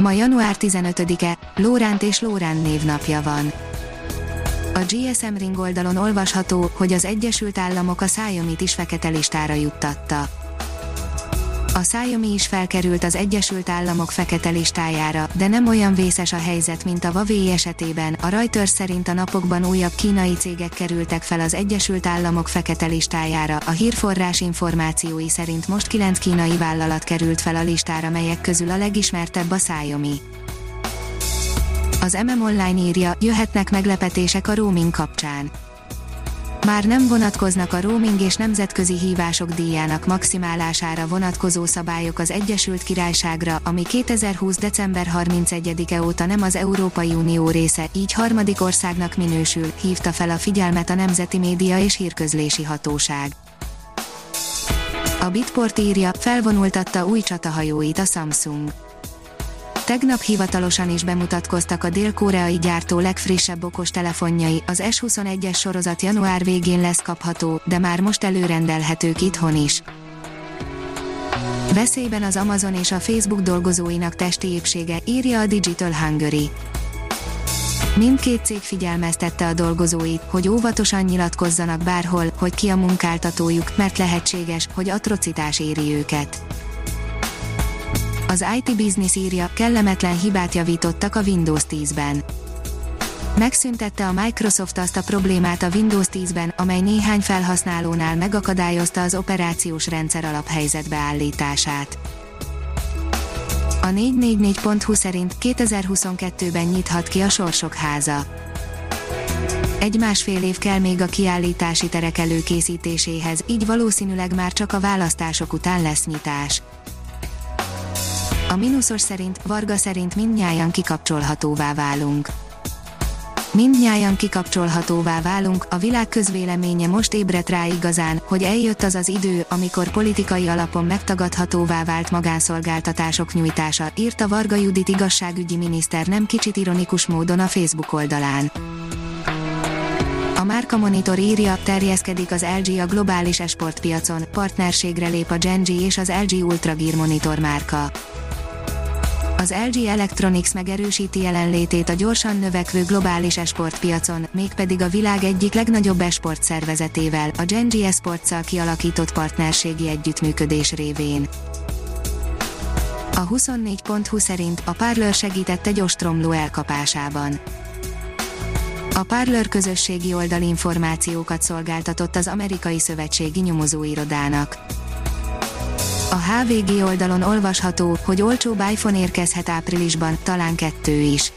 Ma január 15-e, Lóránt és Lórán névnapja van. A GSM Ring oldalon olvasható, hogy az Egyesült Államok a Xiaomi-t is fekete listára juttatta. A Xiaomi is felkerült az Egyesült Államok fekete listájára, de nem olyan vészes a helyzet, mint a Huawei esetében. A Reuters szerint a napokban újabb kínai cégek kerültek fel az Egyesült Államok fekete listájára. A hírforrás információi szerint most 9 kínai vállalat került fel a listára, melyek közül a legismertebb a Xiaomi. Az MM Online írja, jöhetnek meglepetések a roaming kapcsán már nem vonatkoznak a roaming és nemzetközi hívások díjának maximálására vonatkozó szabályok az Egyesült Királyságra, ami 2020. december 31-e óta nem az Európai Unió része, így harmadik országnak minősül, hívta fel a figyelmet a Nemzeti Média és Hírközlési Hatóság. A Bitport írja, felvonultatta új csatahajóit a Samsung Tegnap hivatalosan is bemutatkoztak a dél-koreai gyártó legfrissebb okos telefonjai, az S21-es sorozat január végén lesz kapható, de már most előrendelhetők itthon is. Veszélyben az Amazon és a Facebook dolgozóinak testi épsége, írja a Digital Hungary. Mindkét cég figyelmeztette a dolgozóit, hogy óvatosan nyilatkozzanak bárhol, hogy ki a munkáltatójuk, mert lehetséges, hogy atrocitás éri őket. Az IT Business írja, kellemetlen hibát javítottak a Windows 10-ben. Megszüntette a Microsoft azt a problémát a Windows 10-ben, amely néhány felhasználónál megakadályozta az operációs rendszer alaphelyzetbe állítását. A 444.hu szerint 2022-ben nyithat ki a Sorsok háza. Egy másfél év kell még a kiállítási terek előkészítéséhez, így valószínűleg már csak a választások után lesz nyitás. A mínuszos szerint, Varga szerint mindnyájan kikapcsolhatóvá válunk. Mindnyájan kikapcsolhatóvá válunk, a világ közvéleménye most ébredt rá igazán, hogy eljött az az idő, amikor politikai alapon megtagadhatóvá vált magánszolgáltatások nyújtása, írta Varga Judit igazságügyi miniszter nem kicsit ironikus módon a Facebook oldalán. A Márka Monitor írja, terjeszkedik az LG a globális esportpiacon, partnerségre lép a Genji és az LG Ultra Gear Monitor márka. Az LG Electronics megerősíti jelenlétét a gyorsan növekvő globális esportpiacon, mégpedig a világ egyik legnagyobb esport szervezetével, a Genji Esports-szal kialakított partnerségi együttműködés révén. A 24.20 szerint a Parler segített egy ostromló elkapásában. A Parler közösségi oldal információkat szolgáltatott az amerikai szövetségi nyomozóirodának. A HVG oldalon olvasható, hogy olcsóbb iPhone érkezhet áprilisban, talán kettő is.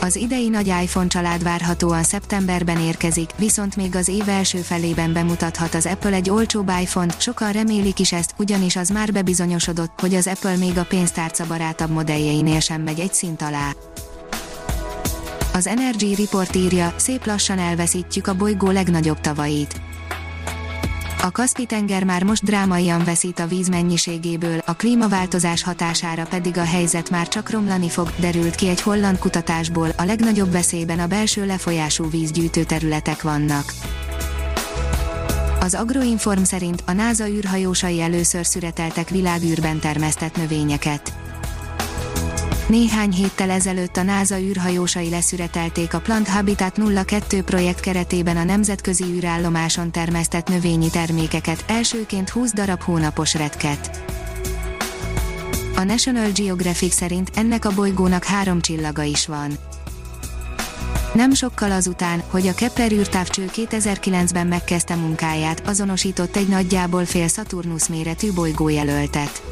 Az idei nagy iPhone család várhatóan szeptemberben érkezik, viszont még az év első felében bemutathat az Apple egy olcsóbb iPhone-t, sokan remélik is ezt, ugyanis az már bebizonyosodott, hogy az Apple még a pénztárca barátabb modelljeinél sem megy egy szint alá. Az Energy Report írja, szép lassan elveszítjük a bolygó legnagyobb tavait a Kaspi-tenger már most drámaian veszít a víz mennyiségéből, a klímaváltozás hatására pedig a helyzet már csak romlani fog, derült ki egy holland kutatásból, a legnagyobb veszélyben a belső lefolyású vízgyűjtő területek vannak. Az Agroinform szerint a NASA űrhajósai először szüreteltek világűrben termesztett növényeket. Néhány héttel ezelőtt a NASA űrhajósai leszüretelték a Plant Habitat 02 projekt keretében a nemzetközi űrállomáson termesztett növényi termékeket, elsőként 20 darab hónapos retket. A National Geographic szerint ennek a bolygónak három csillaga is van. Nem sokkal azután, hogy a Kepler űrtávcső 2009-ben megkezdte munkáját, azonosított egy nagyjából fél Saturnus méretű bolygójelöltet.